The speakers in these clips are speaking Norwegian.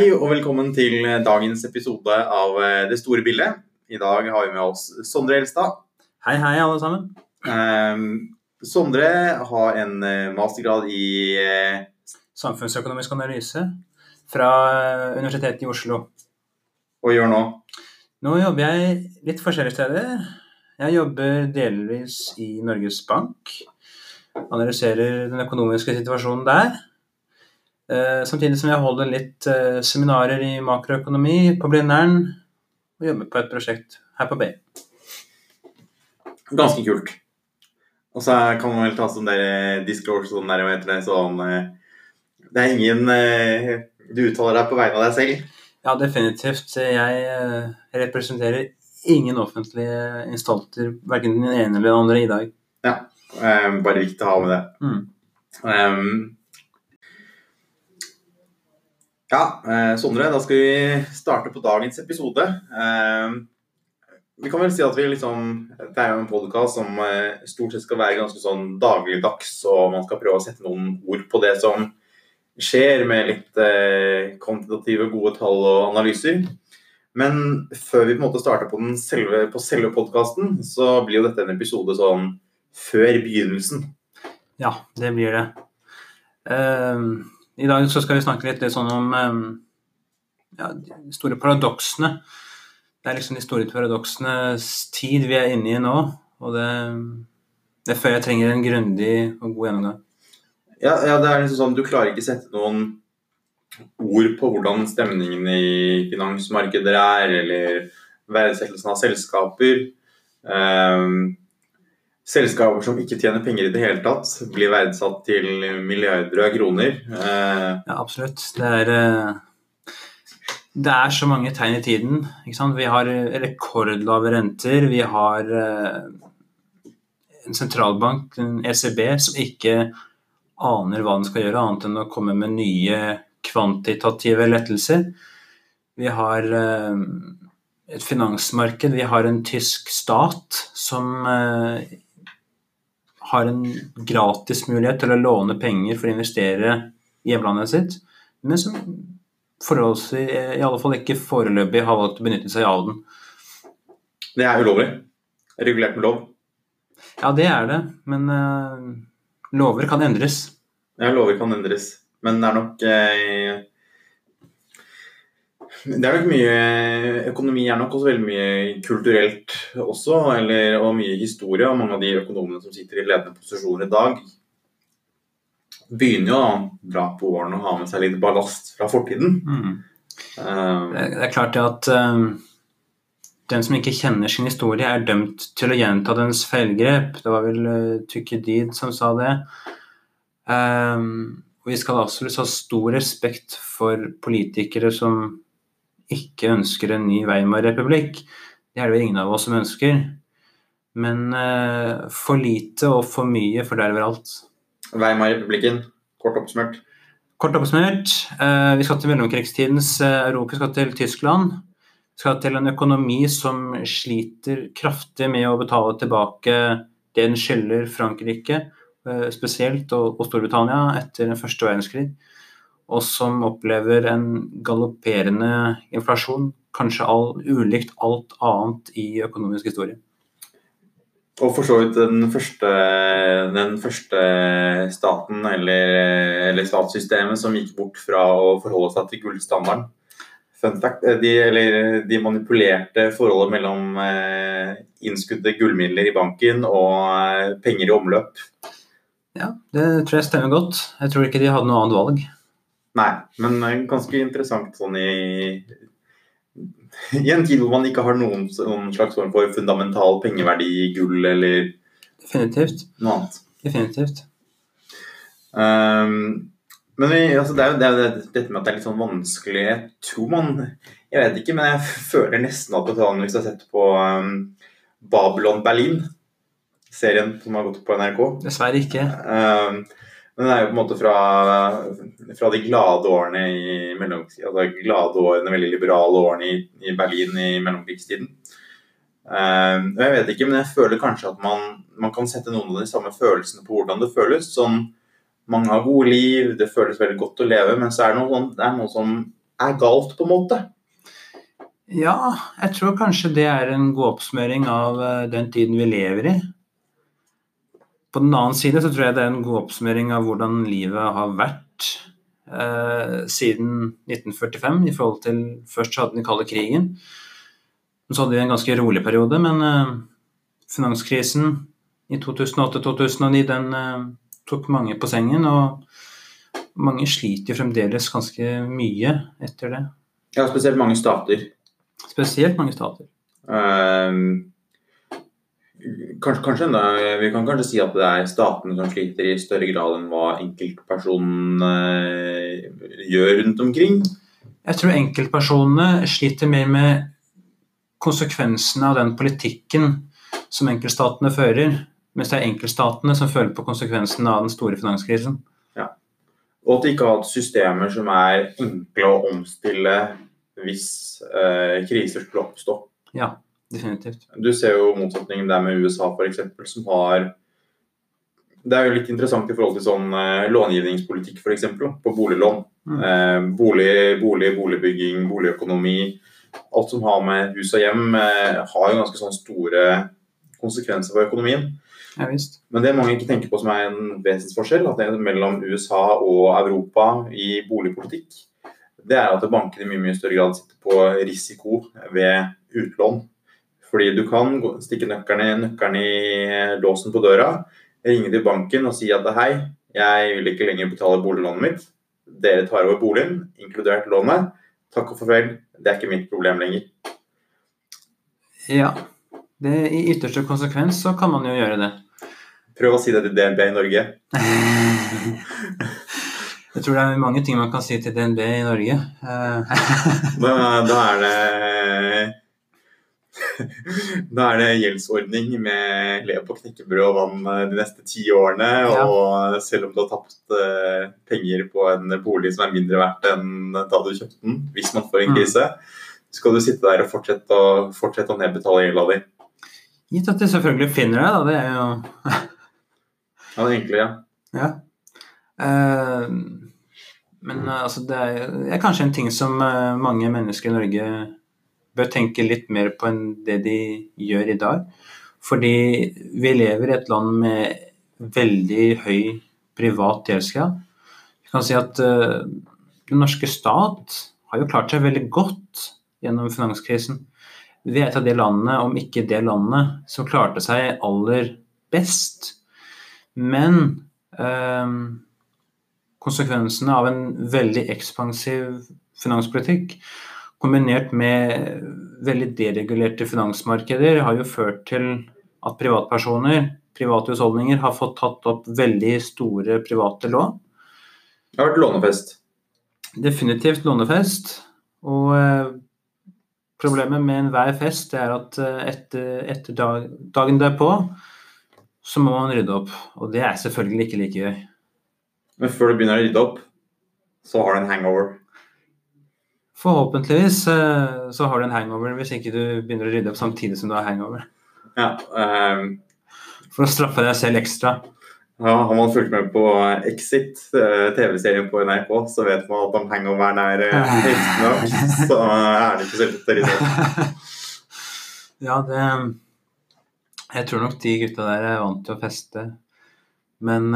Hei og velkommen til dagens episode av eh, Det store bildet. I dag har vi med oss Sondre Elstad. Hei, hei, alle sammen. Eh, Sondre har en eh, mastergrad i eh, Samfunnsøkonomisk analyse fra eh, Universitetet i Oslo. Hva gjør nå? Nå jobber jeg litt forskjellige steder. Jeg jobber delvis i Norges Bank. Analyserer den økonomiske situasjonen der. Eh, samtidig som jeg holder litt eh, seminarer i makroøkonomi på Blindern. Og jobber på et prosjekt her på Bay. Ganske kult. Og så kan man vel ta sånn der discourse sånn der, heter det, sånn eh, Det er ingen eh, Du uttaler deg på vegne av deg selv? Ja, definitivt. Jeg eh, representerer ingen offentlige instanter, verken den ene eller den andre, i dag. Ja. bare viktig å ha med det. Mm. Um, ja, eh, Sondre, da skal vi starte på dagens episode. Eh, vi kan vel si at vi liksom Det er jo en podkast som eh, stort sett skal være ganske sånn dagligdags, og man skal prøve å sette noen ord på det som skjer, med litt eh, kvantitative, gode tall og analyser. Men før vi på en måte starter på, den selve, på selve podkasten, så blir jo dette en episode sånn før begynnelsen. Ja, det blir det. Ehm, I dag så skal vi snakke litt, litt sånn om ja, de store paradoksene. Det er liksom de store paradoksenes tid vi er inne i nå. Og det, det føler jeg trenger en grundig og god gjennomgang. Ja, ja, det er liksom sånn Du klarer ikke sette noen ord på hvordan stemningen i finansmarkeder er, eller verdsettelsen av selskaper. Ehm, selskaper som ikke tjener penger i det hele tatt, blir verdsatt til milliarder av kroner. Eh, Ja, absolutt. Det er, eh, det er så mange tegn i tiden. Vi har rekordlave renter. Vi har eh, en sentralbank, en ECB, som ikke aner hva den skal gjøre, annet enn å komme med nye kvantitative lettelser. Vi har et finansmarked, vi har en tysk stat som har en gratis mulighet til å låne penger for å investere i hjemlandet sitt, men som forholdsvis, i alle fall ikke foreløpig har valgt å benytte seg av den. det er ulovlig. Regulert med lov. Ja, det er det, men uh, lover kan endres. Ja, lover kan endres. Men det er nok eh, Det er nok mye Økonomi er nok også veldig mye kulturelt også, eller, og mye historie. Og mange av de økonomene som sitter i ledende posisjoner i dag, begynner jo å dra på årene og ha med seg litt ballast fra fortiden. Mm. Eh, Det det er klart at eh, den som ikke kjenner sin historie, er dømt til å gjenta dens feilgrep. Det var vel uh, Tykkedid som sa det. Um, og vi skal absolutt ha stor respekt for politikere som ikke ønsker en ny Weimar-republikk. Det er det vel ingen av oss som ønsker. Men eh, for lite og for mye forderver alt. Weimar-republikken, kort oppsummert. Kort oppsummert, eh, vi skal til mellomkrigstidens eh, Europa, vi skal til Tyskland. Vi skal til en økonomi som sliter kraftig med å betale tilbake det den skylder Frankrike eh, spesielt, og, og Storbritannia etter den første verdenskrig. Og som opplever en galopperende inflasjon, kanskje all, ulikt alt annet i økonomisk historie. Og for så vidt den første, den første staten, eller, eller statssystemet, som gikk bort fra å forholde seg til gullstandarden. Fun fact, de, eller, de manipulerte forholdet mellom eh, innskudde gullmidler i banken og eh, penger i omløp. Ja, det tror jeg stemmer godt. Jeg tror ikke de hadde noe annet valg. Nei, men eh, ganske interessant sånn i i en tid hvor man ikke har noen, noen slags form for fundamental pengeverdi i gull eller Definitivt. noe annet. Definitivt. Um, men vi, altså det er jo det, er det, dette med at det er litt sånn vanskelig Jeg tror man Jeg vet ikke, men jeg føler nesten at hvis jeg har sett på um, Babylon Berlin, serien som har gått på NRK Dessverre ikke. um, Men det er jo på en måte fra, fra de glade årene i altså glade årene, veldig liberale årene i, i Berlin i mellomkrigstiden. Uh, og jeg vet ikke, men jeg føler kanskje at man, man kan sette noen av de samme følelsene på hvordan det føles. Sånn, mange har gode liv, det føles veldig godt å leve, men så er det noe, sånn, det er noe som er galt, på en måte? Ja, jeg tror kanskje det er en god oppsummering av eh, den tiden vi lever i. På den annen side så tror jeg det er en god oppsummering av hvordan livet har vært eh, siden 1945 i forhold til Først så hadde den kalde krigen. Så hadde vi en ganske rolig periode, men eh, finanskrisen i 2008-2009 den eh, tok mange på sengen. Og mange sliter fremdeles ganske mye etter det. Ja, spesielt mange stater. Spesielt mange stater. Ehm, kanskje, kanskje enda, Vi kan kanskje si at det er statene som sliter i større grad enn hva enkeltpersonen eh, gjør rundt omkring. Jeg tror enkeltpersonene sliter mer med konsekvensene av den politikken som enkeltstatene fører, mens det er enkeltstatene som føler på konsekvensene av den store finanskrisen. Ja. Og at de ikke har hatt systemer som er enkle å omstille hvis eh, kriser skulle oppstå. Ja, definitivt. Du ser jo motsetningen der med USA f.eks., som har Det er jo litt interessant i forhold til sånn eh, långivningspolitikk f.eks. på boliglån. Mm. Eh, bolig, bolig, boligbygging, boligøkonomi. Alt som har med hus og hjem, eh, har jo ganske sånn store konsekvenser for økonomien. Ja visst. Men det mange ikke tenker på som er en vesensforskjell at det er mellom USA og Europa i boligpolitikk, det er at bankene i mye, mye større grad sitter på risiko ved utlån. Fordi du kan stikke nøkkelen i, i låsen på døra, ringe til banken og si at hei, jeg vil ikke lenger betale boliglånet mitt. Dere tar over boligen, inkludert lånet. Takk og farvel, det er ikke mitt problem lenger. Ja. Det, I ytterste konsekvens så kan man jo gjøre det. Prøv å si det til DNB i Norge. Jeg tror det er mange ting man kan si til DNB i Norge. Eh, Da, da er det Da er det gjeldsordning med lev på knekkebrød og vann eh, de neste ti årene. Ja. Og selv om du har tapt eh, penger på en bolig som er mindre verdt enn da du kjøpte den, hvis man får en Mm. krise, skal du sitte der og fortsette å, fortsette å nedbetale gjelda di. gitt at de selvfølgelig finner det, da. Det er jo Ja, det er egentlig, ja. Ja. Uh, men altså, det er, det er kanskje en ting som mange mennesker i Norge bør tenke litt mer på enn det de gjør i dag. Fordi vi lever i et land med veldig høy privat gjeldsgrad. Vi kan si at uh, den norske stat har jo klart seg veldig godt gjennom finanskrisen. Vi er et av de landene, om ikke det landet, som klarte seg aller best. Men eh, konsekvensene av en veldig ekspansiv finanspolitikk kombinert med veldig deregulerte finansmarkeder har jo ført til at privatpersoner, private husholdninger, har fått tatt opp veldig store private lån. Det har vært lånefest. Definitivt lånefest. Og eh, problemet med enhver fest det er at eh, etter, etter dag, dagen derpå så må man rydde opp. Og det er selvfølgelig ikke like gøy. Men før du begynner å rydde opp, så har du en hangover. Forhåpentligvis eh, så har du en hangover hvis ikke du begynner å rydde opp samtidig som du har hangover. Ja, um, For å straffe deg selv ekstra. Ja, Har man fulgt med på Exit, eh, TV-serien på NRK, så vet man at om hangoveren er eh, nok, så er det ikke så lett å rydde opp. Ja, det Jeg tror nok de gutta der er vant til å feste. Men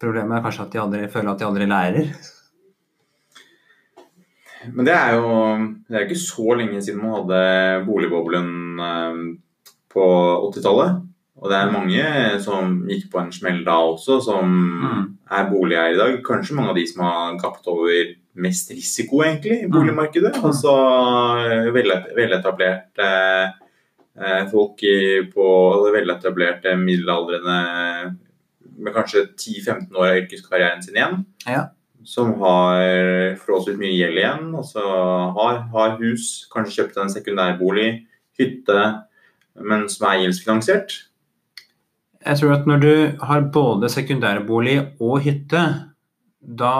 problemet er kanskje at de aldri føler at de aldri lærer. Men det er jo det er ikke så lenge siden man hadde boligboblen eh, på 80-tallet. Og det er mange som gikk på en smell da også, som Mm. er boligeiere i dag. Kanskje mange av de som har gappet over mest risiko, egentlig, i boligmarkedet. Mm. Altså eh, veletablerte eh, folk på veletablerte middelaldrende med kanskje 10-15 år av yrkeskarrieren sin igjen. Ja. Som har forholdsvis mye gjeld igjen. Altså har, har hus, kanskje kjøpt en sekundærbolig, hytte, men som er gjeldsfinansiert. Jeg tror at når du har både sekundærbolig og hytte, da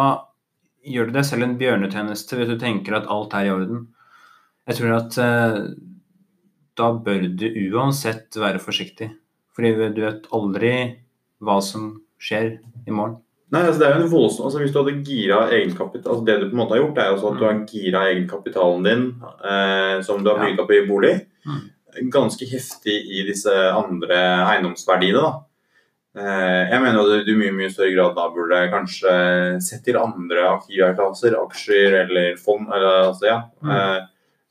gjør du deg selv en bjørnetjeneste hvis du tenker at alt er i orden. Jeg tror at eh, da bør du uansett være forsiktig. Fordi du vet aldri hva som skjer i morgen. Nei, altså det er jo en voldsom, altså Hvis du hadde gira egenkapital altså Det du på en måte har gjort, er jo at du har gira egenkapitalen din, eh, som du har bygd opp i bolig, Mm. ganske heftig i disse andre eiendomsverdiene. da. Eh, jeg mener at du i mye mye større grad da burde kanskje sett til andre aktivklasser, aksjer eller fond. eller altså ja, Mm. eh,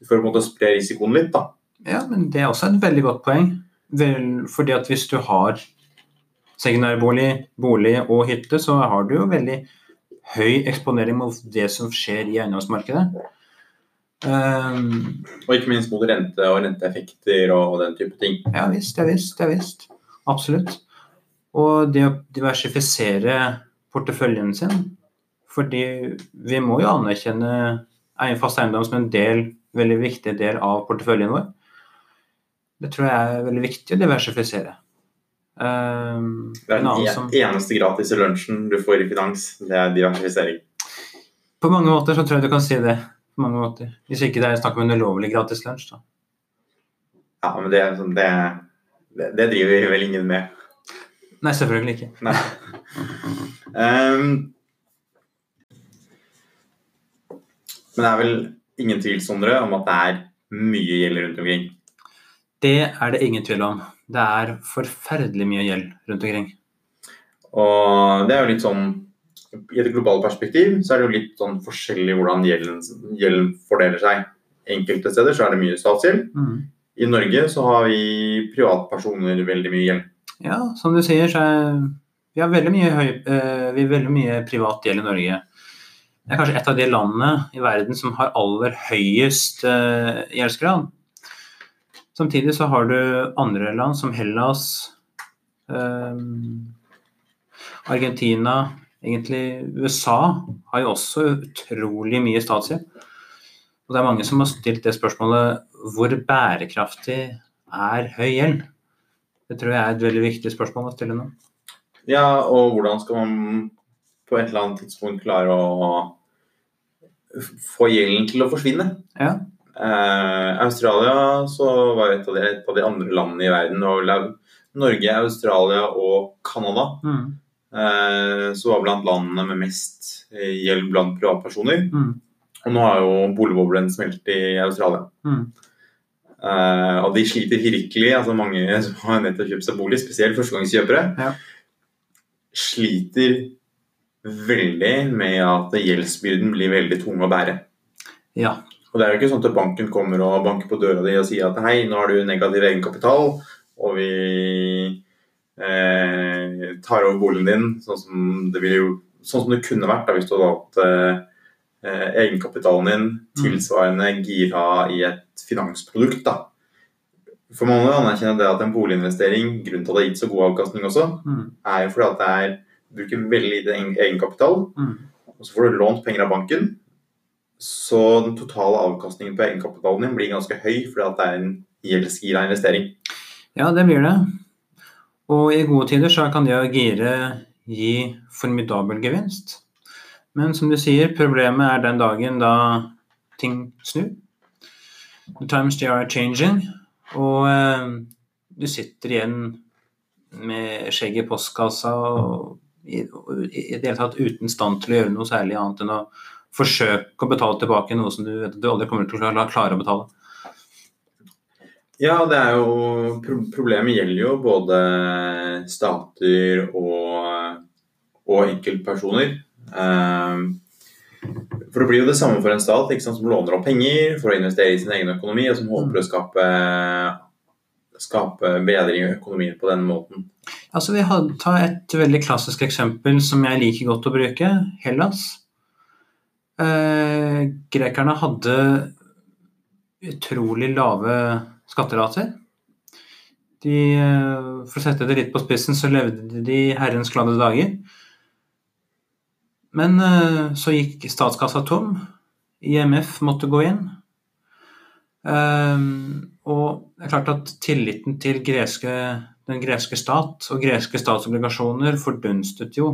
For å på en måte spre risikoen litt. da. Ja, men det er også et veldig godt poeng. Vel, fordi at hvis du har sekundærbolig, bolig og hytte, så har du jo veldig høy eksponering mot det som skjer i eiendomsmarkedet. Um, Og ikke minst mot rente og renteeffekter og den type ting. ja visst, ja visst, ja visst. Absolutt. Og det å diversifisere porteføljen sin Fordi vi må jo anerkjenne fast eiendom som en del, veldig viktig del av porteføljen vår. Det tror jeg er veldig viktig å diversifisere. Um, Det er en den som, e- eneste gratis lunsjen du får i finans. Det er diversifisering. på mange måter så tror jeg du kan si det. På mange måter. Hvis ikke det er snakk om en ulovlig gratis lunsj, da. Ja, men det, sånn- det, det, det driver vel ingen med. Nei, selvfølgelig ikke. Nei. Um, men det er vel ingen tvil, Sondre, om at det er mye gjeld rundt omkring. Det er det ingen tvil om. Det er forferdelig mye gjeld rundt omkring. Og det er jo litt sånn I et globalt perspektiv så er det jo litt sånn forskjellig hvordan gjelden, gjelden fordeler seg. Enkelte steder så er det mye statsgjeld. Mm. I Norge så har vi privatpersoner veldig mye gjeld. Ja, som du sier, så er vi har veldig mye, høy, eh, vi har veldig mye privat gjeld i Norge. Det er kanskje et av de landene i verden som har aller høyest eh, gjeldsgrad. Samtidig så har du andre land som Hellas, eh, Argentina, egentlig USA har jo også utrolig mye statsgjeld. Og det er mange som har stilt det spørsmålet hvor bærekraftig er høy gjeld? Det tror jeg er et veldig viktig spørsmål å stille nå. Ja, og hvordan skal man på et eller annet tidspunkt klare å få gjelden til å forsvinne? Ja. Eh, Australia så var et av, de, et av de andre landene i verden. Og Norge, Australia og Canada Mm. eh, så var blant landene med mest eh, gjeld blant privatpersoner. Mm. Og nå har jo boligboblen smelt i Australia. Mm. Eh, og de sliter virkelig. altså Mange som har nettopp kjøpt seg bolig, spesielt førstegangskjøpere, Ja. sliter veldig med at gjeldsbyrden blir veldig tung å bære. Ja. Og det er jo ikke sånn at banken kommer og banker på døra di og sier at hei, nå har du negativ egenkapital, og vi eh, tar over boligen din, sånn som det, ville jo, sånn som det kunne vært da, hvis du hadde hatt eh, eh, egenkapitalen din tilsvarende gira i et finansprodukt. da. For man må anerkjenne det at en boliginvestering, grunnen til at det har gitt så god avkastning også, Mm. er jo fordi at det er, bruker veldig lite egenkapital, Mm. og så får du lånt penger av banken, så den totale avkastningen på egenkapitalen din blir ganske høy fordi at det er en gjeldsgira investering. ja, det blir det. Og i gode tider så kan det å gire gi formidabel gevinst. Men som du sier, problemet er den dagen da ting snur. The times they are changing. Og eh, du sitter igjen med skjegget i postkassa og i, i det hele tatt uten stand til å gjøre noe særlig annet enn å forsøke å betale tilbake noe som du vet at du aldri kommer til å klare å betale. Ja, det er jo Problemet gjelder jo både stater og, og enkeltpersoner. Ehm, For det blir jo det samme for en stat sant, som låner opp penger for å investere i sin egen økonomi, og som håper å skape, skape bedring i økonomien på den måten. Altså, vi tar ta et veldig klassisk eksempel som jeg liker godt å bruke. Hellas. Eh, grekerne hadde utrolig lave skatterater. De, eh, for å sette det litt på spissen, så levde de i herrens glade dager. Men eh, så gikk statskassa tom. IMF måtte gå inn. Og det er klart at tilliten til greske, den greske stat og greske statsobligasjoner fordunstet jo.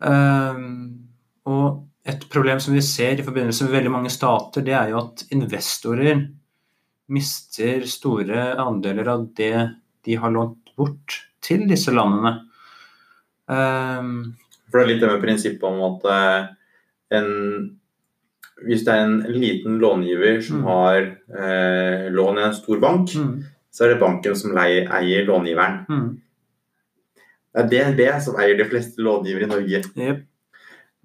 Um, og et problem som vi ser i forbindelse med veldig mange stater, det er jo at investorer mister store andeler av det de har lånt bort til disse landene. Um, For det er litt det med prinsippet om at eh, en Hvis det er en liten långiver som Mm. har eh, lån i en stor bank, Mm. så er det banken som leier, eier långiveren. Mm. Det er DNB som eier de fleste långivere i Norge. Jep.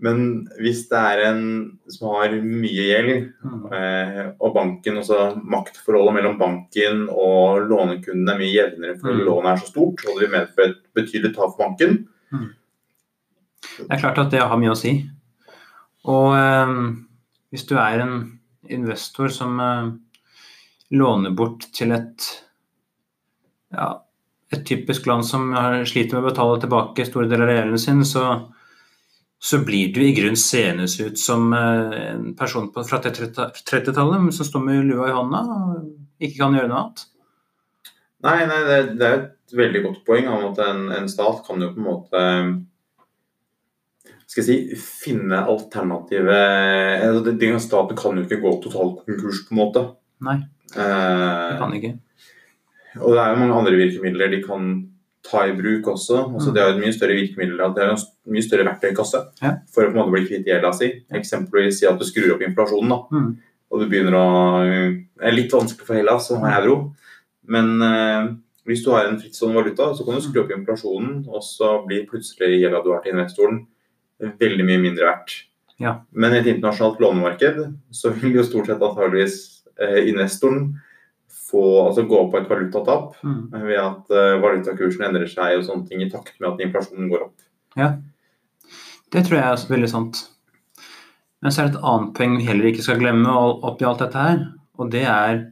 Men hvis det er en som har mye gjeld, Mm. eh, og banken, også maktforholdet mellom banken og lånekunden er mye jevnere fordi Mm. lånet er så stort, og det vil medføre et betydelig tap for banken, Det er klart at det har mye å si. Og eh, hvis du er en investor som eh, låner bort til et ja, et typisk land som har, sliter med å betale tilbake store deler av gjelden sin, så, så blir du i grunnen seende ut som eh, en person fra 30-tallet som står med lua i hånda og ikke kan gjøre noe annet. Nei, nei det, det er et veldig godt poeng om at en, en stat kan jo på en måte skal jeg si, finne alternative altså det- det- Staten kan jo ikke gå totalt konkurs, på en måte. Nei, det Eh, kan ikke. og det er jo mange andre virkemidler de kan ta i bruk også. Altså, Mm. Det har et mye større virkemiddel, de det er en mye større verktøykasse Ja. for å på en måte bli kvitt gjelda si. Eksempelvis si at du skrur opp inflasjonen, da. Mm. og du begynner å Det er litt vanskelig for Hellas som har euro, men eh, hvis du har en frittstående valuta, så kan du skru opp inflasjonen, og så blir plutselig gjelda du har til investoren, veldig mye mindre verdt. Ja. Men i et internasjonalt lånemarked så vil jo stort sett antageligvis eh, investoren få, altså gå på et valutatap Mm. ved at uh, valutakursen endrer seg og sånne ting i takt med at inflasjonen går opp. Ja, Det tror jeg er veldig sant. Men så er det et annet poeng vi heller ikke skal glemme oppi alt dette her. Og det er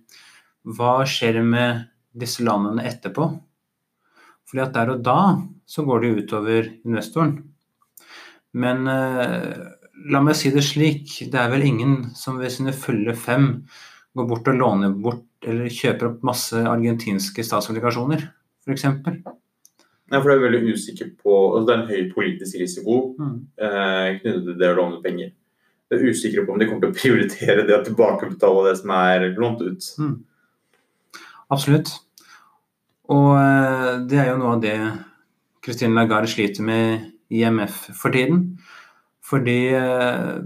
hva skjer med disse landene etterpå? Fordi at der og da så går det utover investoren. Men uh, la meg si det slik, det er vel ingen som ved sine fulle fem går bort og låner bort eller kjøper opp masse argentinske statsobligasjoner, f.eks. Nei, for det er veldig usikker på, altså Det er en høy politisk risiko Mm. eh, knyttet til det å låne penger. Det er usikre på om de kommer til å prioritere det å tilbakebetale det som er lånt ut. Absolutt. Og eh, det er jo noe av det Christine Lagarde sliter med IMF for tiden. Fordi eh,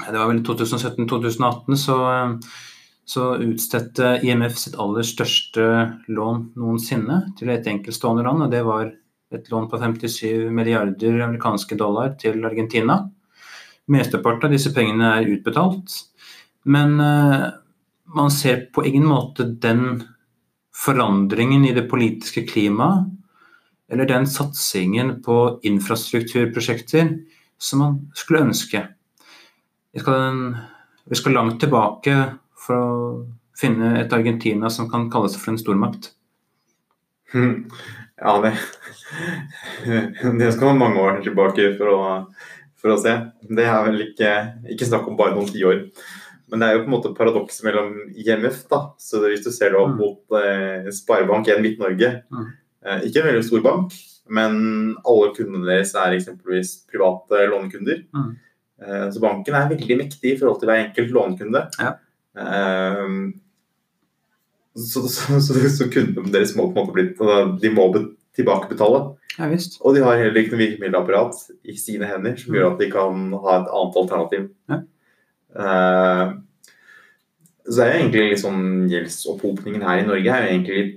det var vel i 2017-2018 så, eh, så utstedte IMF sitt aller største lån noensinne til et enkeltstående land, og det var et lån på 57 milliarder amerikanske dollar til Argentina. Mesteparten av disse pengene er utbetalt, men eh, man ser på ingen måte den forandringen i det politiske klimaet, eller den satsingen på infrastrukturprosjekter som man skulle ønske. Vi skal, vi skal langt tilbake for å finne et Argentina som kan kalles for en stormakt. Ja, det Det skal man mange år tilbake for å, for å se. Det er vel ikke, ikke snakk om bare noen tiår. Men det er jo på en måte paradokset mellom IMF, da. Så hvis du ser det opp Mm. mot eh, Sparebank1 Midt-Norge, Mm. eh, ikke en veldig stor bank, men alle kundene deres er eksempelvis private lånekunder. Mm. Eh, så banken er veldig mektig i forhold til hver enkelt lånekunde. Ja. Eh, så, så, så, så kundene deres må på en måte bli altså, De må tilbakebetale. Ja visst. Og de har heller ikke noe virkemiddelapparat i sine hender som gjør at de kan ha et annet alternativ. Ja. Uh, så er jo egentlig liksom sånn her i Norge er jo egentlig litt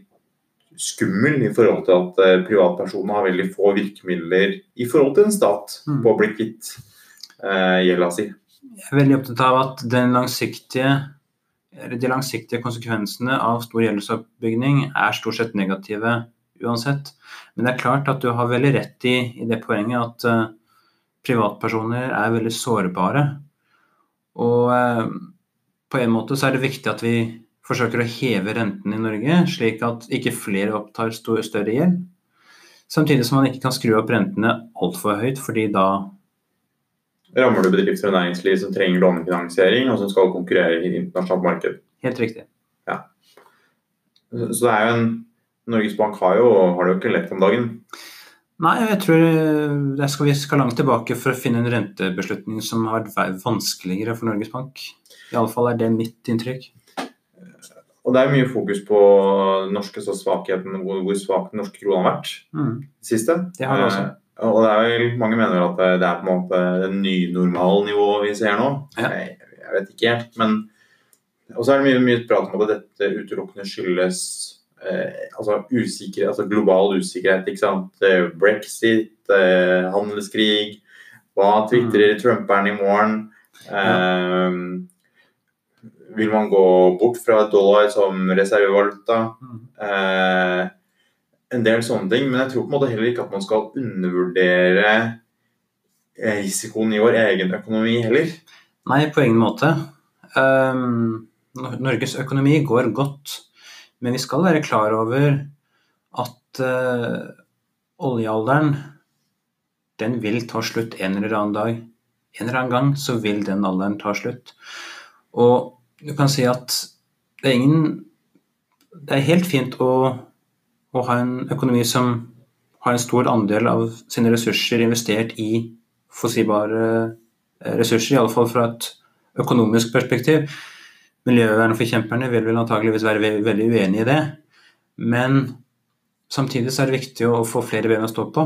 skummel i forhold til at eh, privatpersoner har veldig få virkemidler i forhold til en stat Mm. på å bli kvitt uh, gjelda si. Jeg er veldig opptatt av at den langsiktige, de langsiktige konsekvensene av stor gjeldsoppbygging er stort sett negative uansett. Men det er klart at du har veldig rett i, i det poenget at uh, privatpersoner er veldig sårbare. Og uh, på en måte så er det viktig at vi forsøker å heve renten i Norge, slik at ikke flere opptar større gjeld. Samtidig som man ikke kan skru opp rentene altfor høyt, fordi da Rammer du bedrifter og næringsliv som trenger lånefinansiering, og som skal konkurrere i et internasjonalt marked. Helt riktig. Ja. Så det er jo en Norges Bank har jo, har det jo ikke lett om dagen. Nei, jeg tror jeg skal vi skal langt tilbake for å finne en rentebeslutning som har vært vanskeligere for Norges Bank. Iallfall er det mitt inntrykk. Og det er mye fokus på norske så svakheten, hvor, hvor svak den norske krona har vært Mm. det siste. Det har det også. Og det er vel, mange mener at det er på en måte det nye normalnivået vi ser nå. Ja. Jeg, jeg vet ikke helt, men Og så er det mye, mye prat om at dette utelukkende skyldes eh, altså usikkerhet, altså global usikkerhet. ikke sant? Eh, Brexit, eh, handelskrig. Hva tvitrer Trumperen i morgen? Eh, vil man gå bort fra dollar som reservevaluta? Eh, en del sånne ting, men jeg tror på en måte heller ikke at man skal undervurdere eh, risikoen i vår egen økonomi heller. Nei, på ingen måte. Um, Norges økonomi går godt, men vi skal være klar over at uh, oljealderen den vil ta slutt en eller annen dag. En eller annen gang så vil den alderen ta slutt. Og du kan si at det er ingen Det er helt fint å, å ha en økonomi som har en stor andel av sine ressurser investert i fossile ressurser, i ressurser, iallfall fra et økonomisk perspektiv. Miljøvernforkjemperne vil vel antageligvis være ve veldig uenig i det. Men samtidig så er det viktig å få flere ben å stå på.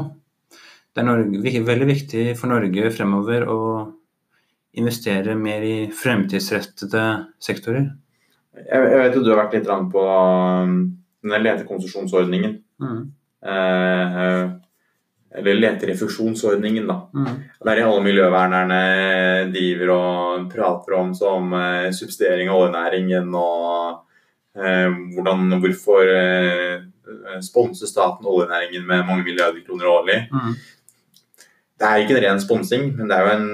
Det er Norge, veldig viktig for Norge fremover å investere mer i fremtidsrettede sektorer. Jeg, jeg vet jo du har vært litt på um, denne letekonsesjonsordningen. Mm. Eh, eller leterefusjonsordningen, da. Mm. Det er det alle miljøvernerne driver og prater om som eh, subsidiering av oljenæringen og eh, hvordan, hvorfor eh, sponser staten oljenæringen med mange milliarder kroner årlig. Mm. Det er ikke en ren sponsing, men det er jo en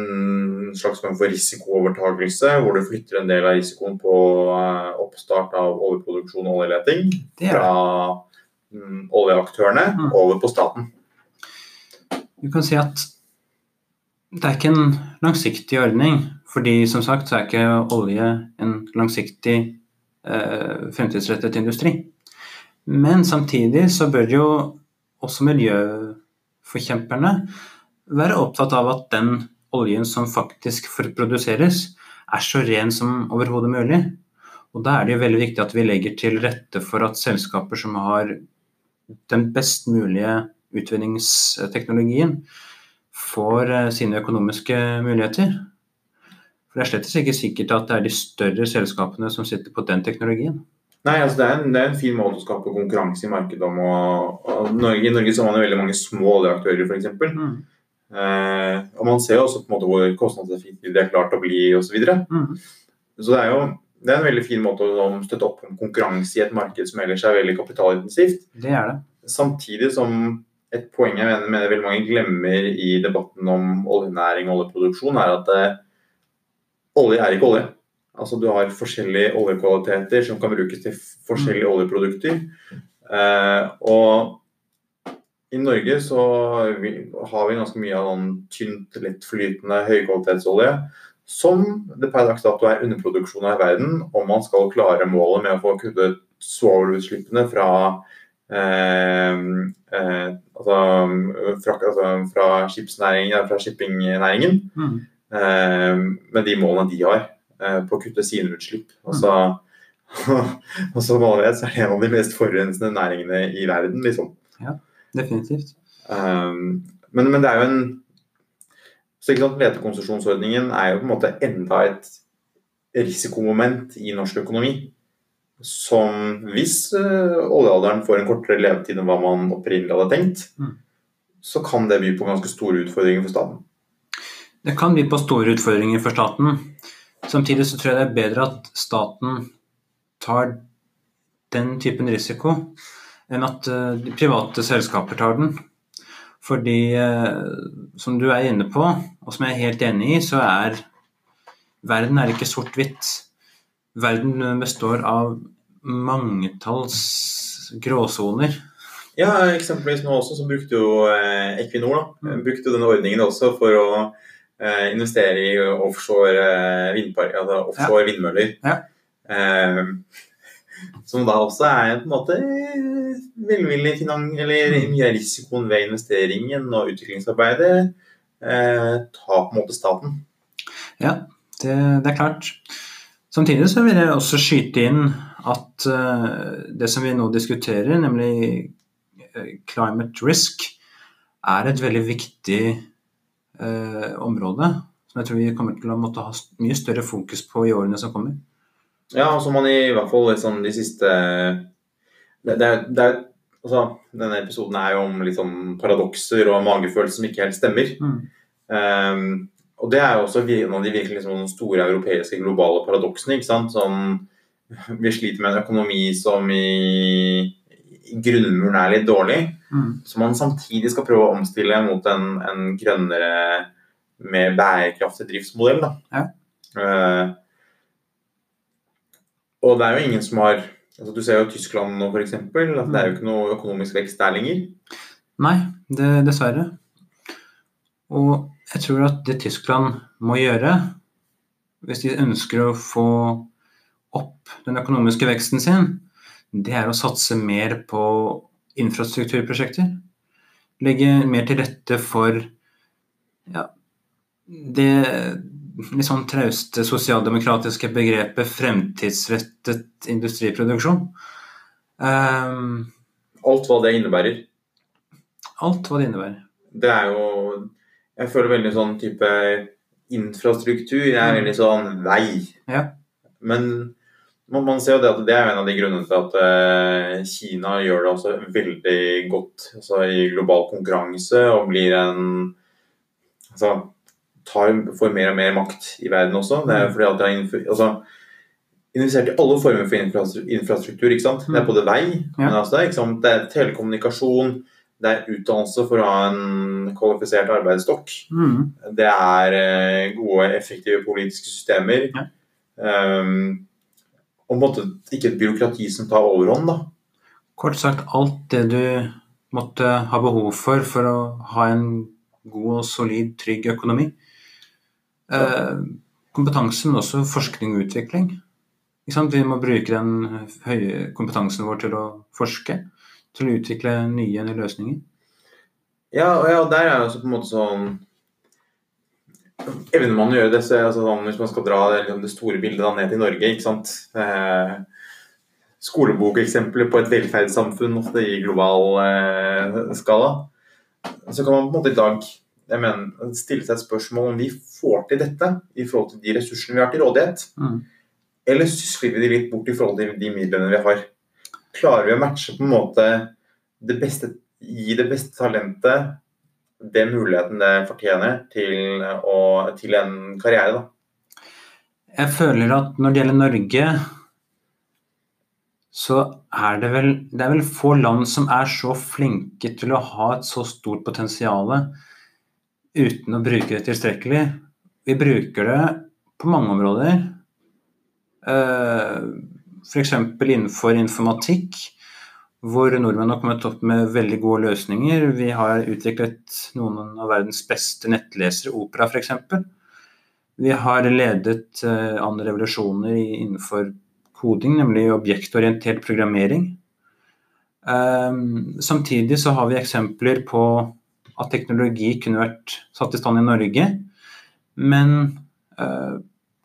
slags form for risikoovertakelse, hvor du flytter en del av risikoen på eh, oppstart av oljeproduksjon og oljeleting fra mm, oljeaktørene Mm. over på staten. Du kan si at det er ikke en langsiktig ordning, fordi som sagt så er ikke olje en langsiktig eh, fremtidsrettet industri. Men samtidig så bør jo også miljøforkjemperne være opptatt av at den oljen som faktisk produseres, er så ren som overhodet mulig. Og da er det jo veldig viktig at vi legger til rette for at selskaper som har den best mulige utvinningsteknologien, får eh, sine økonomiske muligheter. For det er slett ikke sikkert at det er de større selskapene som sitter på den teknologien. Nei, altså det er, en, det er en fin måte å skape konkurranse i markedet om. Og, og Norge, I Norge så har man veldig mange små oljeaktører, f.eks. Mm. Eh, og man ser jo også på en måte hvor kostnadseffektive de har klart å bli osv. Så. Mm. så det er jo det er en veldig fin måte å støtte opp om konkurranse i et marked som ellers er veldig kapitalintensivt. Det er det. Samtidig som et poeng jeg mener, mener veldig mange glemmer i debatten om oljenæring og oljeproduksjon, er at eh, olje er ikke olje. Altså Du har forskjellige oljekvaliteter som kan brukes til forskjellige oljeprodukter. Eh, og i Norge så har vi ganske mye av sånn tynt, lettflytende høykvalitetsolje som det per dags dato er underproduksjon av i verden, om man skal klare målet med å få kuttet svovelutslippene fra eh, eh, altså, fra, altså, fra skipsnæringen, fra shippingnæringen, Mm. eh, med de målene de har eh, på å kutte sine utslipp. Altså, og som alle vet, så er det en av de mest forurensende næringene i verden, liksom. Definitivt. Um, men, men det er jo en så ikke sant, Letekonsesjonsordningen er jo på en måte enda et risikomoment i norsk økonomi. Som hvis uh, oljealderen får en kortere levetid enn hva man opprinnelig hadde tenkt, Mm. så kan det by på ganske store utfordringer for staten. Det kan by på store utfordringer for staten. Samtidig så tror jeg det er bedre at staten tar den typen risiko, enn at eh, de private selskaper tar den. Fordi, eh, som du er inne på, og som jeg er helt enig i, så er verden er ikke sort-hvitt. Verden består av mangetalls gråsoner. Ja, eksempelvis nå også så brukte jo eh, Equinor da, Mm. brukte jo denne ordningen også for å eh, investere i offshore, eh, vindpark, altså offshore vindmøller. Ja. Som da også er på en måte velvillig. Eller Mm. mye av risikoen ved investeringen og utviklingsarbeidet eh, tar på en måte staten. Ja, det, det er klart. Samtidig så vil jeg også skyte inn at uh, det som vi nå diskuterer, nemlig eh, climate risk, er et veldig viktig uh, område som jeg tror vi kommer til å måtte ha mye større fokus på i årene som kommer. Ja, som man i hvert fall liksom de siste det, det, det altså, Denne episoden er jo om sånn paradokser og magefølelser som ikke helt stemmer. Mm. Um, og det er jo også en av de virkelig liksom, store europeiske globale paradoksene. ikke sant? Sånn, vi sliter med en økonomi som i, i grunnmuren er litt dårlig. Mm. som man samtidig skal prøve å omstille mot en, en grønnere, mer bærekraftig driftsmodell. Da. Ja. Eh, og det er jo ingen som har altså Du ser jo Tyskland nå, f.eks. At det er jo ikke noe økonomisk vekst der lenger. Nei, det, dessverre. Og jeg tror at det Tyskland må gjøre, hvis de ønsker å få opp den økonomiske veksten sin, det er å satse mer på infrastrukturprosjekter. Legge mer til rette for ja, det litt sånn trauste sosialdemokratiske begrepet fremtidsrettet industriproduksjon. Um, Alt hva det innebærer. alt hva det innebærer. Det er jo Jeg føler veldig sånn type infrastruktur. Det er veldig sånn vei. Ja. Men man, man ser jo det at det er en av de grunnene til at eh, Kina gjør det også veldig godt altså, i global konkurranse og blir en Altså tar, får mer og mer makt i verden også. Det er fordi at de har altså, investert i alle former for infrastruktur. ikke sant? Det er både vei, men altså, det, er, telekommunikasjon, det er utdannelse for å ha en kvalifisert arbeidsstokk. Mm. Det er eh, gode, effektive politiske systemer. Ja. Um, og måte ikke et byråkrati som tar overhånd, da. Kort sagt alt det du måtte ha behov for for å ha en god og solid, trygg økonomi. Eh, kompetanse, men også forskning og utvikling. Ikke sant? Vi må bruke den høye kompetansen vår til å forske, til å utvikle nye løsninger. Ja, og ja, der er jo også på en måte sånn Evner man å gjøre det, så det altså sånn, hvis man skal dra det, liksom, det store bildet da, ned til Norge, ikke sant eh, Skolebokeksempler på et velferdssamfunn ofte i global eh, skala. Så kan man på en måte i dag jeg mener, stille seg et spørsmål om vi får til dette i forhold til de ressursene vi har til rådighet. Mm. Eller sysler vi de litt bort i forhold til de midlene vi har? Klarer vi å matche på en måte det beste, gi det beste talentet den muligheten det fortjener til, å, til en karriere? da? Jeg føler at når det gjelder Norge, så er det vel Det er vel få land som er så flinke til å ha et så stort potensial uten å bruke det tilstrekkelig. Vi bruker det på mange områder. F.eks. innenfor informatikk, hvor nordmenn har kommet opp med veldig gode løsninger. Vi har utviklet noen av verdens beste nettlesere, Opera f.eks. Vi har ledet andre revolusjoner innenfor koding, nemlig objektorientert programmering. Ehm, samtidig så har vi eksempler på at teknologi kunne vært satt i stand i Norge, men eh,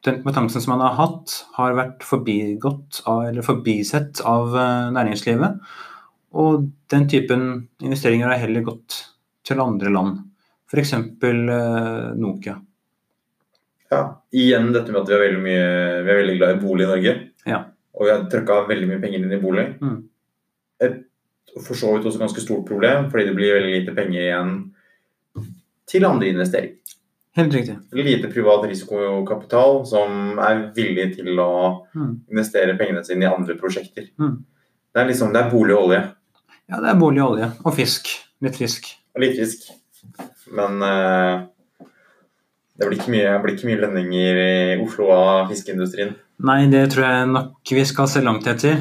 den kompetansen som man har hatt, har vært forbigått av, eller forbisett av eh, næringslivet. Og den typen investeringer har heller gått til andre land, f.eks. Uh, Nokia. Ja. Igjen dette med at vi er veldig, mye, vi er veldig glad i bolig i Norge. Ja. Og vi har trøkka veldig mye penger inn i bolig. Mm. For så vidt også ganske stort problem, fordi det blir veldig lite penger igjen til andre investeringer. Helt riktig. Lite privat risikokapital som er villig til å Mm. investere pengene sine i andre prosjekter. Mm. Det er liksom, det er bolig og olje. Ja, det er bolig og olje. Og fisk. Litt fisk. Og litt fisk. Men uh, det blir ikke mye, det blir ikke mye lønninger i Oslo av fiskeindustrien. Nei, det tror jeg nok vi skal se langt etter.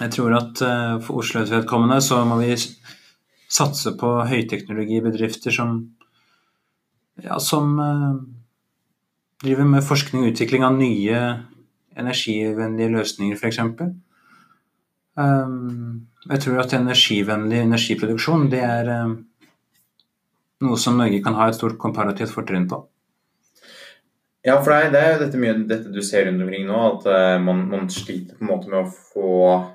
Jeg tror at eh, for Oslos vedkommende så må vi satse på høyteknologibedrifter som ja, som eh, driver med forskning og utvikling av nye energivennlige løsninger, f.eks. Um, jeg tror at energivennlig energiproduksjon det er eh, noe som Norge kan ha et stort komparativt fortrinn på. Ja, for det er, jo dette dette du ser rundt omkring nå, at eh, man, man sliter på en måte med å få eh,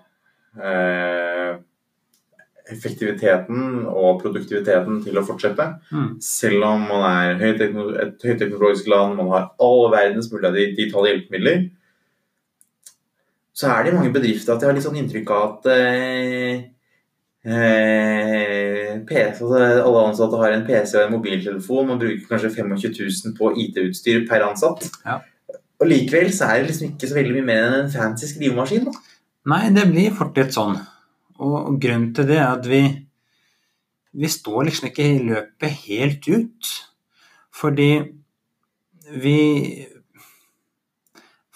effektiviteten og produktiviteten til å fortsette. Mm. Selv om man er et høyteknologisk land, man har all verdens mulige digitale hjelpemidler, så er det i mange bedrifter at jeg har litt sånn inntrykk av at eh, eh, PC, altså alle ansatte har en PC og en mobiltelefon. Man bruker kanskje 25 000 på IT-utstyr per ansatt. Ja. Og likevel så er det liksom ikke så veldig mye mer enn en fancy skrivemaskin. Da. Nei, det blir fort litt sånn. Og grunnen til det er at vi, vi står liksom ikke i løpet helt ut. Fordi vi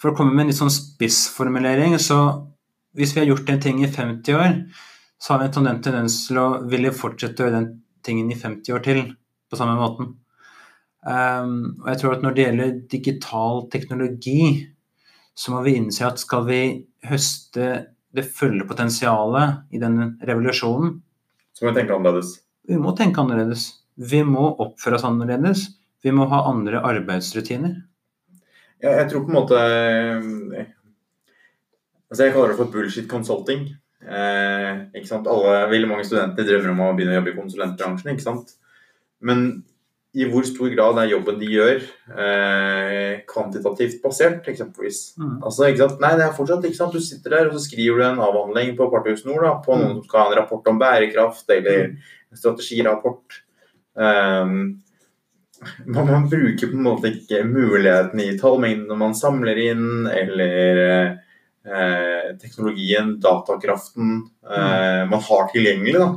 For å komme med en litt sånn spissformulering, så hvis vi har gjort en ting i 50 år, så har vi en tendens- til å ville fortsette å gjøre den tingen i 50 år til på samme måten. Um, og jeg tror at når det gjelder digital teknologi, så må vi innse at skal vi høste det fulle potensialet i den revolusjonen, Så må vi tenke annerledes. vi må tenke annerledes. Vi må oppføre oss annerledes. Vi må ha andre arbeidsrutiner. Ja, jeg tror på en måte eh, Altså Jeg kaller det for bullshit consulting. Eh, ikke sant? Alle, veldig mange studenter drømmer om å begynne å jobbe i konsulentbransjen. ikke sant? Men i hvor stor grad er jobben de gjør, eh, kvantitativt basert, eksempelvis? Mm. Altså, ikke sant? Nei, det er fortsatt ikke sant? Du sitter der og så skriver du en avhandling på Partihus Nord da, på noen som skal ha en rapport om bærekraft eller en strategirapport. Um, man, man bruker på en måte ikke muligheten i tallmengden når man samler inn, eller eh, teknologien, datakraften eh, man har tilgjengelig. Da.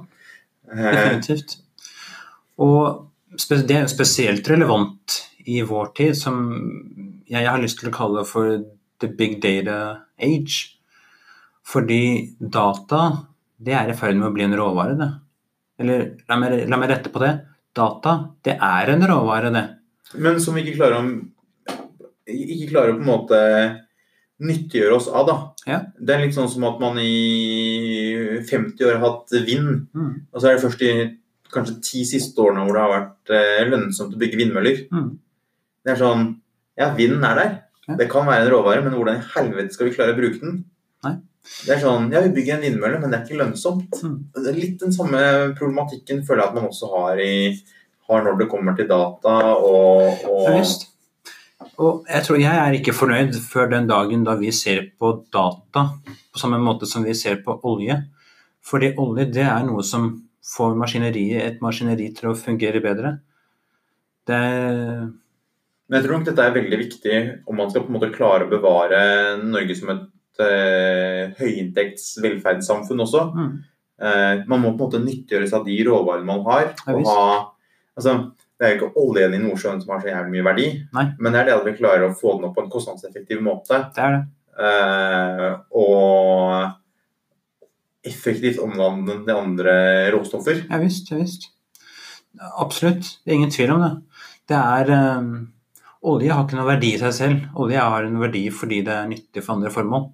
Eh, Definitivt. Og det er spesielt relevant i vår tid, som jeg har lyst til å kalle for the big data age. Fordi data, det er i ferd med å bli en råvare, det. Eller la meg, la meg rette på det. Data, det er en råvare, det. men som vi ikke klarer å ikke klarer å på en måte nyttiggjøre oss av. da. Ja. Det er litt sånn som at man i 50 år har hatt vind, Mm. og så er det først i kanskje ti siste årene hvor det har vært eh, lønnsomt å bygge vindmøller. Mm. Det er sånn Ja, vinden er der. Ja. Det kan være en råvare, men hvordan i helvete skal vi klare å bruke den? Nei. Det er sånn Ja, vi bygger en vindmølle, men det er ikke lønnsomt. Mm. Det er litt den samme problematikken føler jeg at man også har, i, har når det kommer til data og, og Ja. Og jeg tror jeg er ikke fornøyd før den dagen da vi ser på data på samme måte som vi ser på olje. Fordi olje det er noe som får maskineriet, et maskineri til å fungere bedre. Det Men jeg tror nok dette er veldig viktig om man skal på en måte klare å bevare Norge som et eh, høyinntekts velferdssamfunn også. mm, Eh, man må på en måte nyttiggjøre seg av de råvarene man har. Ja, og ha, altså, det er jo ikke oljen i Nordsjøen som har så jævlig mye verdi, Nei. men det er det at vi klarer å få den opp på en kostnadseffektiv måte. det er det. Eh, og effektivt omvandle til andre råstoffer. Ja visst. Ja, visst. Absolutt. Det er ingen tvil om det. Det er um, Olje har ikke noe verdi i seg selv. Olje har en verdi fordi det er nyttig for andre formål.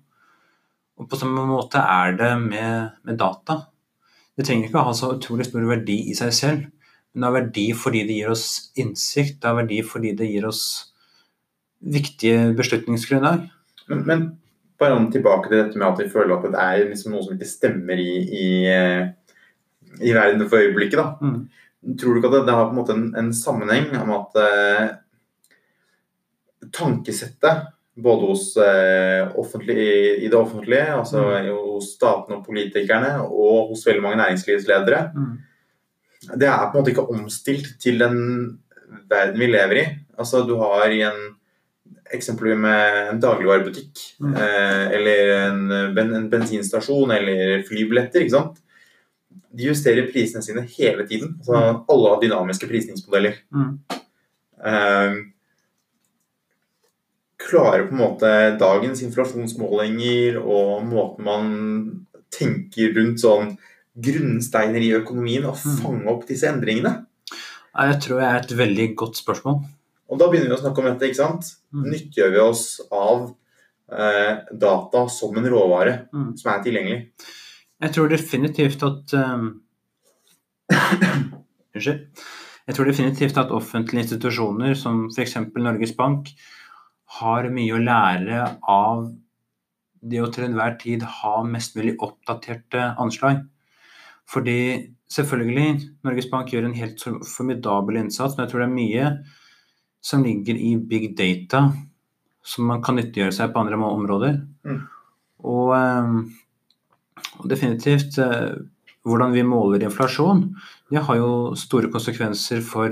Og på samme måte er det med, med data. Det trenger ikke å ha så utrolig stor verdi i seg selv, men det har verdi fordi det gir oss innsikt, det har verdi fordi det gir oss viktige beslutningsgrunnlag. Men, men bare om tilbake til dette med at vi føler at det er liksom noe som ikke stemmer i, i, eh, i verden for øyeblikket. da. Mm. Tror du ikke at det, det har på en måte en, en sammenheng om at eh, tankesettet både hos eh, offentlig, i det offentlige, altså hos staten og politikerne, og hos veldig mange næringslivsledere, Mm. det er på en måte ikke omstilt til den verden vi lever i. Altså du har i en eksempel med en dagligvarebutikk, Mm. eh, eller en, ben, en bensinstasjon, eller flybilletter, ikke sant? De justerer prisene sine hele tiden. Så alle har dynamiske prisningsmodeller. Mm. Eh, klarer på en måte dagens inflasjonsmålinger og måten man tenker rundt sånn grunnsteiner i økonomien å Mm. fange opp disse endringene? Jeg tror det er et veldig godt spørsmål. Og da begynner vi å snakke om dette, ikke sant? Mm. Nyttiggjør vi oss av eh, data som en råvare Mm. som er tilgjengelig? Jeg tror definitivt at um, Unnskyld. Jeg tror definitivt at offentlige institusjoner som f.eks. Norges Bank har mye å lære av det å til enhver tid ha mest mulig oppdaterte anslag. Fordi selvfølgelig, Norges Bank gjør en helt formidabel innsats, men jeg tror det er mye som ligger i big data som man kan nyttiggjøre seg på andre områder. Mm. Og, eh, og definitivt eh, hvordan vi måler inflasjon, det har jo store konsekvenser for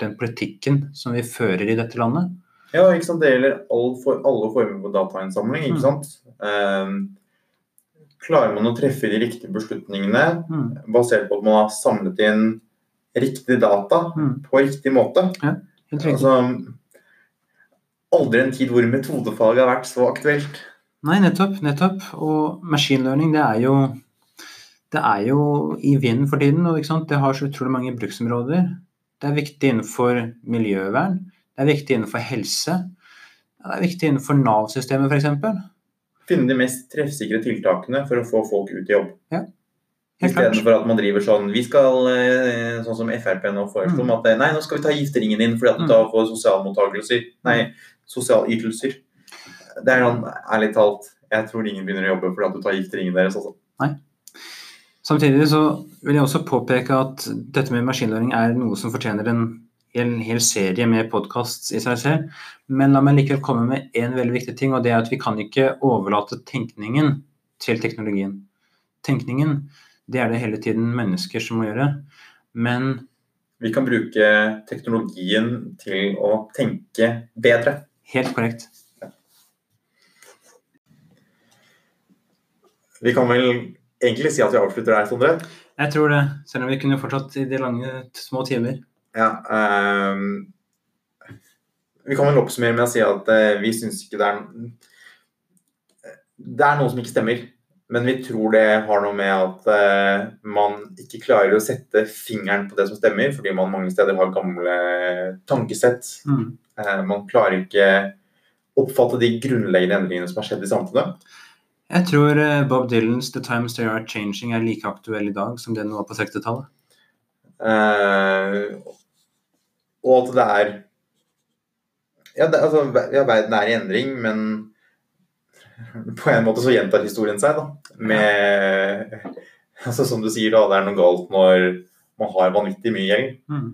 den politikken som vi fører i dette landet. Ja, ikke sant? det gjelder all for, alle former for datainnsamling. ikke Mm. sant? Ehm, klarer man å treffe de riktige beslutningene Mm. basert på at man har samlet inn riktig data Mm. på riktig måte? Riktig. Altså, aldri en tid hvor metodefaget har vært så aktuelt. Nei, nettopp. nettopp. Og machine learning, det er jo det er jo i vinden for tiden, og det har så utrolig mange bruksområder. Det er viktig innenfor miljøvern, det er viktig innenfor helse, det er viktig innenfor Nav-systemet f.eks. Finne de mest treffsikre tiltakene for å få folk ut i jobb. Klart. Istedenfor at man driver sånn Vi skal, eh, sånn som Frp nå foreslo, Mm. at eh, nei, nå skal vi ta gifteringen din fordi at du Mm. da får sosialmottakelser. Nei, sosialytelser. Det er sånn, ærlig talt, jeg tror ingen begynner å jobbe fordi at du tar gifteringen deres. Altså. Samtidig så vil jeg også påpeke at dette med maskinlæring er noe som fortjener en hel, hel serie med podkasts i seg selv. Men la meg likevel komme med en veldig viktig ting, og det er at vi kan ikke overlate tenkningen til teknologien. Tenkningen, det er det hele tiden mennesker som må gjøre. Men Vi kan bruke teknologien til å tenke bedre. helt korrekt. Vi kan vel egentlig si at vi avslutter der, Sondre. Jeg tror det, selv om vi kunne fortsatt i de lange, små timer. Ja, um vi kan vel oppsummere med å si at eh, vi syns ikke det er Det er noe som ikke stemmer. Men vi tror det har noe med at eh, man ikke klarer å sette fingeren på det som stemmer, fordi man mange steder har gamle tankesett. Mm. Eh, man klarer ikke oppfatte de grunnleggende endringene som har skjedd i samfunnet. Jeg tror eh, Bob Dylans 'The Times They Are Changing' er like aktuell i dag som den var på 60-tallet. Eh, og at det er ja, det, altså, ja, verden er i endring, men på en måte så gjentar historien seg, da. Med altså, Som du sier, da, det er noe galt når man har vanvittig mye gjeld. Mm.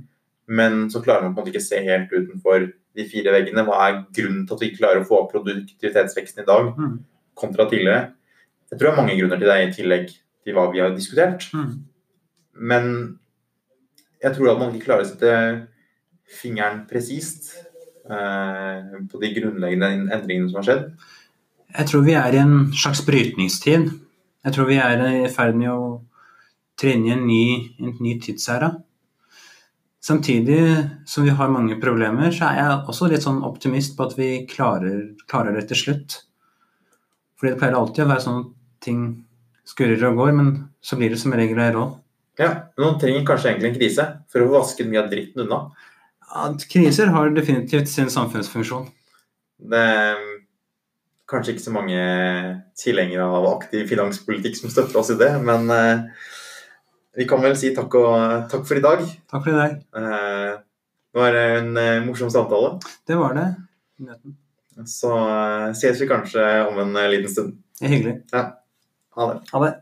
Men så klarer man på en måte ikke se helt utenfor de fire veggene. Hva er grunnen til at vi ikke klarer å få opp produktivitetsveksten i dag Mm. kontra tidligere? Jeg tror det er mange grunner til det, i tillegg til hva vi har diskutert. Mm. Men jeg tror at man ikke klarer å sette fingeren presist eh, på de grunnleggende endringene som har skjedd. Jeg tror vi er i en slags brytningstid. Jeg tror vi er i ferd med å tre inn i en ny, en ny tidsæra. Samtidig som vi har mange problemer, så er jeg også litt sånn optimist på at vi klarer, klarer det til slutt. Fordi det pleier alltid å være sånn at ting skurrer og går, men så blir det som regel ei råd. Ja, men Man trenger kanskje egentlig en krise for å få vasket mye av dritten unna. At kriser har definitivt sin samfunnsfunksjon. Det kanskje ikke så mange tilhengere av aktiv finanspolitikk som støtter oss i det, men eh, vi kan vel si takk, og, takk for i dag. Takk for i dag. Eh, det var en eh, morsom samtale. Det var det. Så ses vi kanskje om en liten stund. Det er hyggelig. Ha det. Ha det.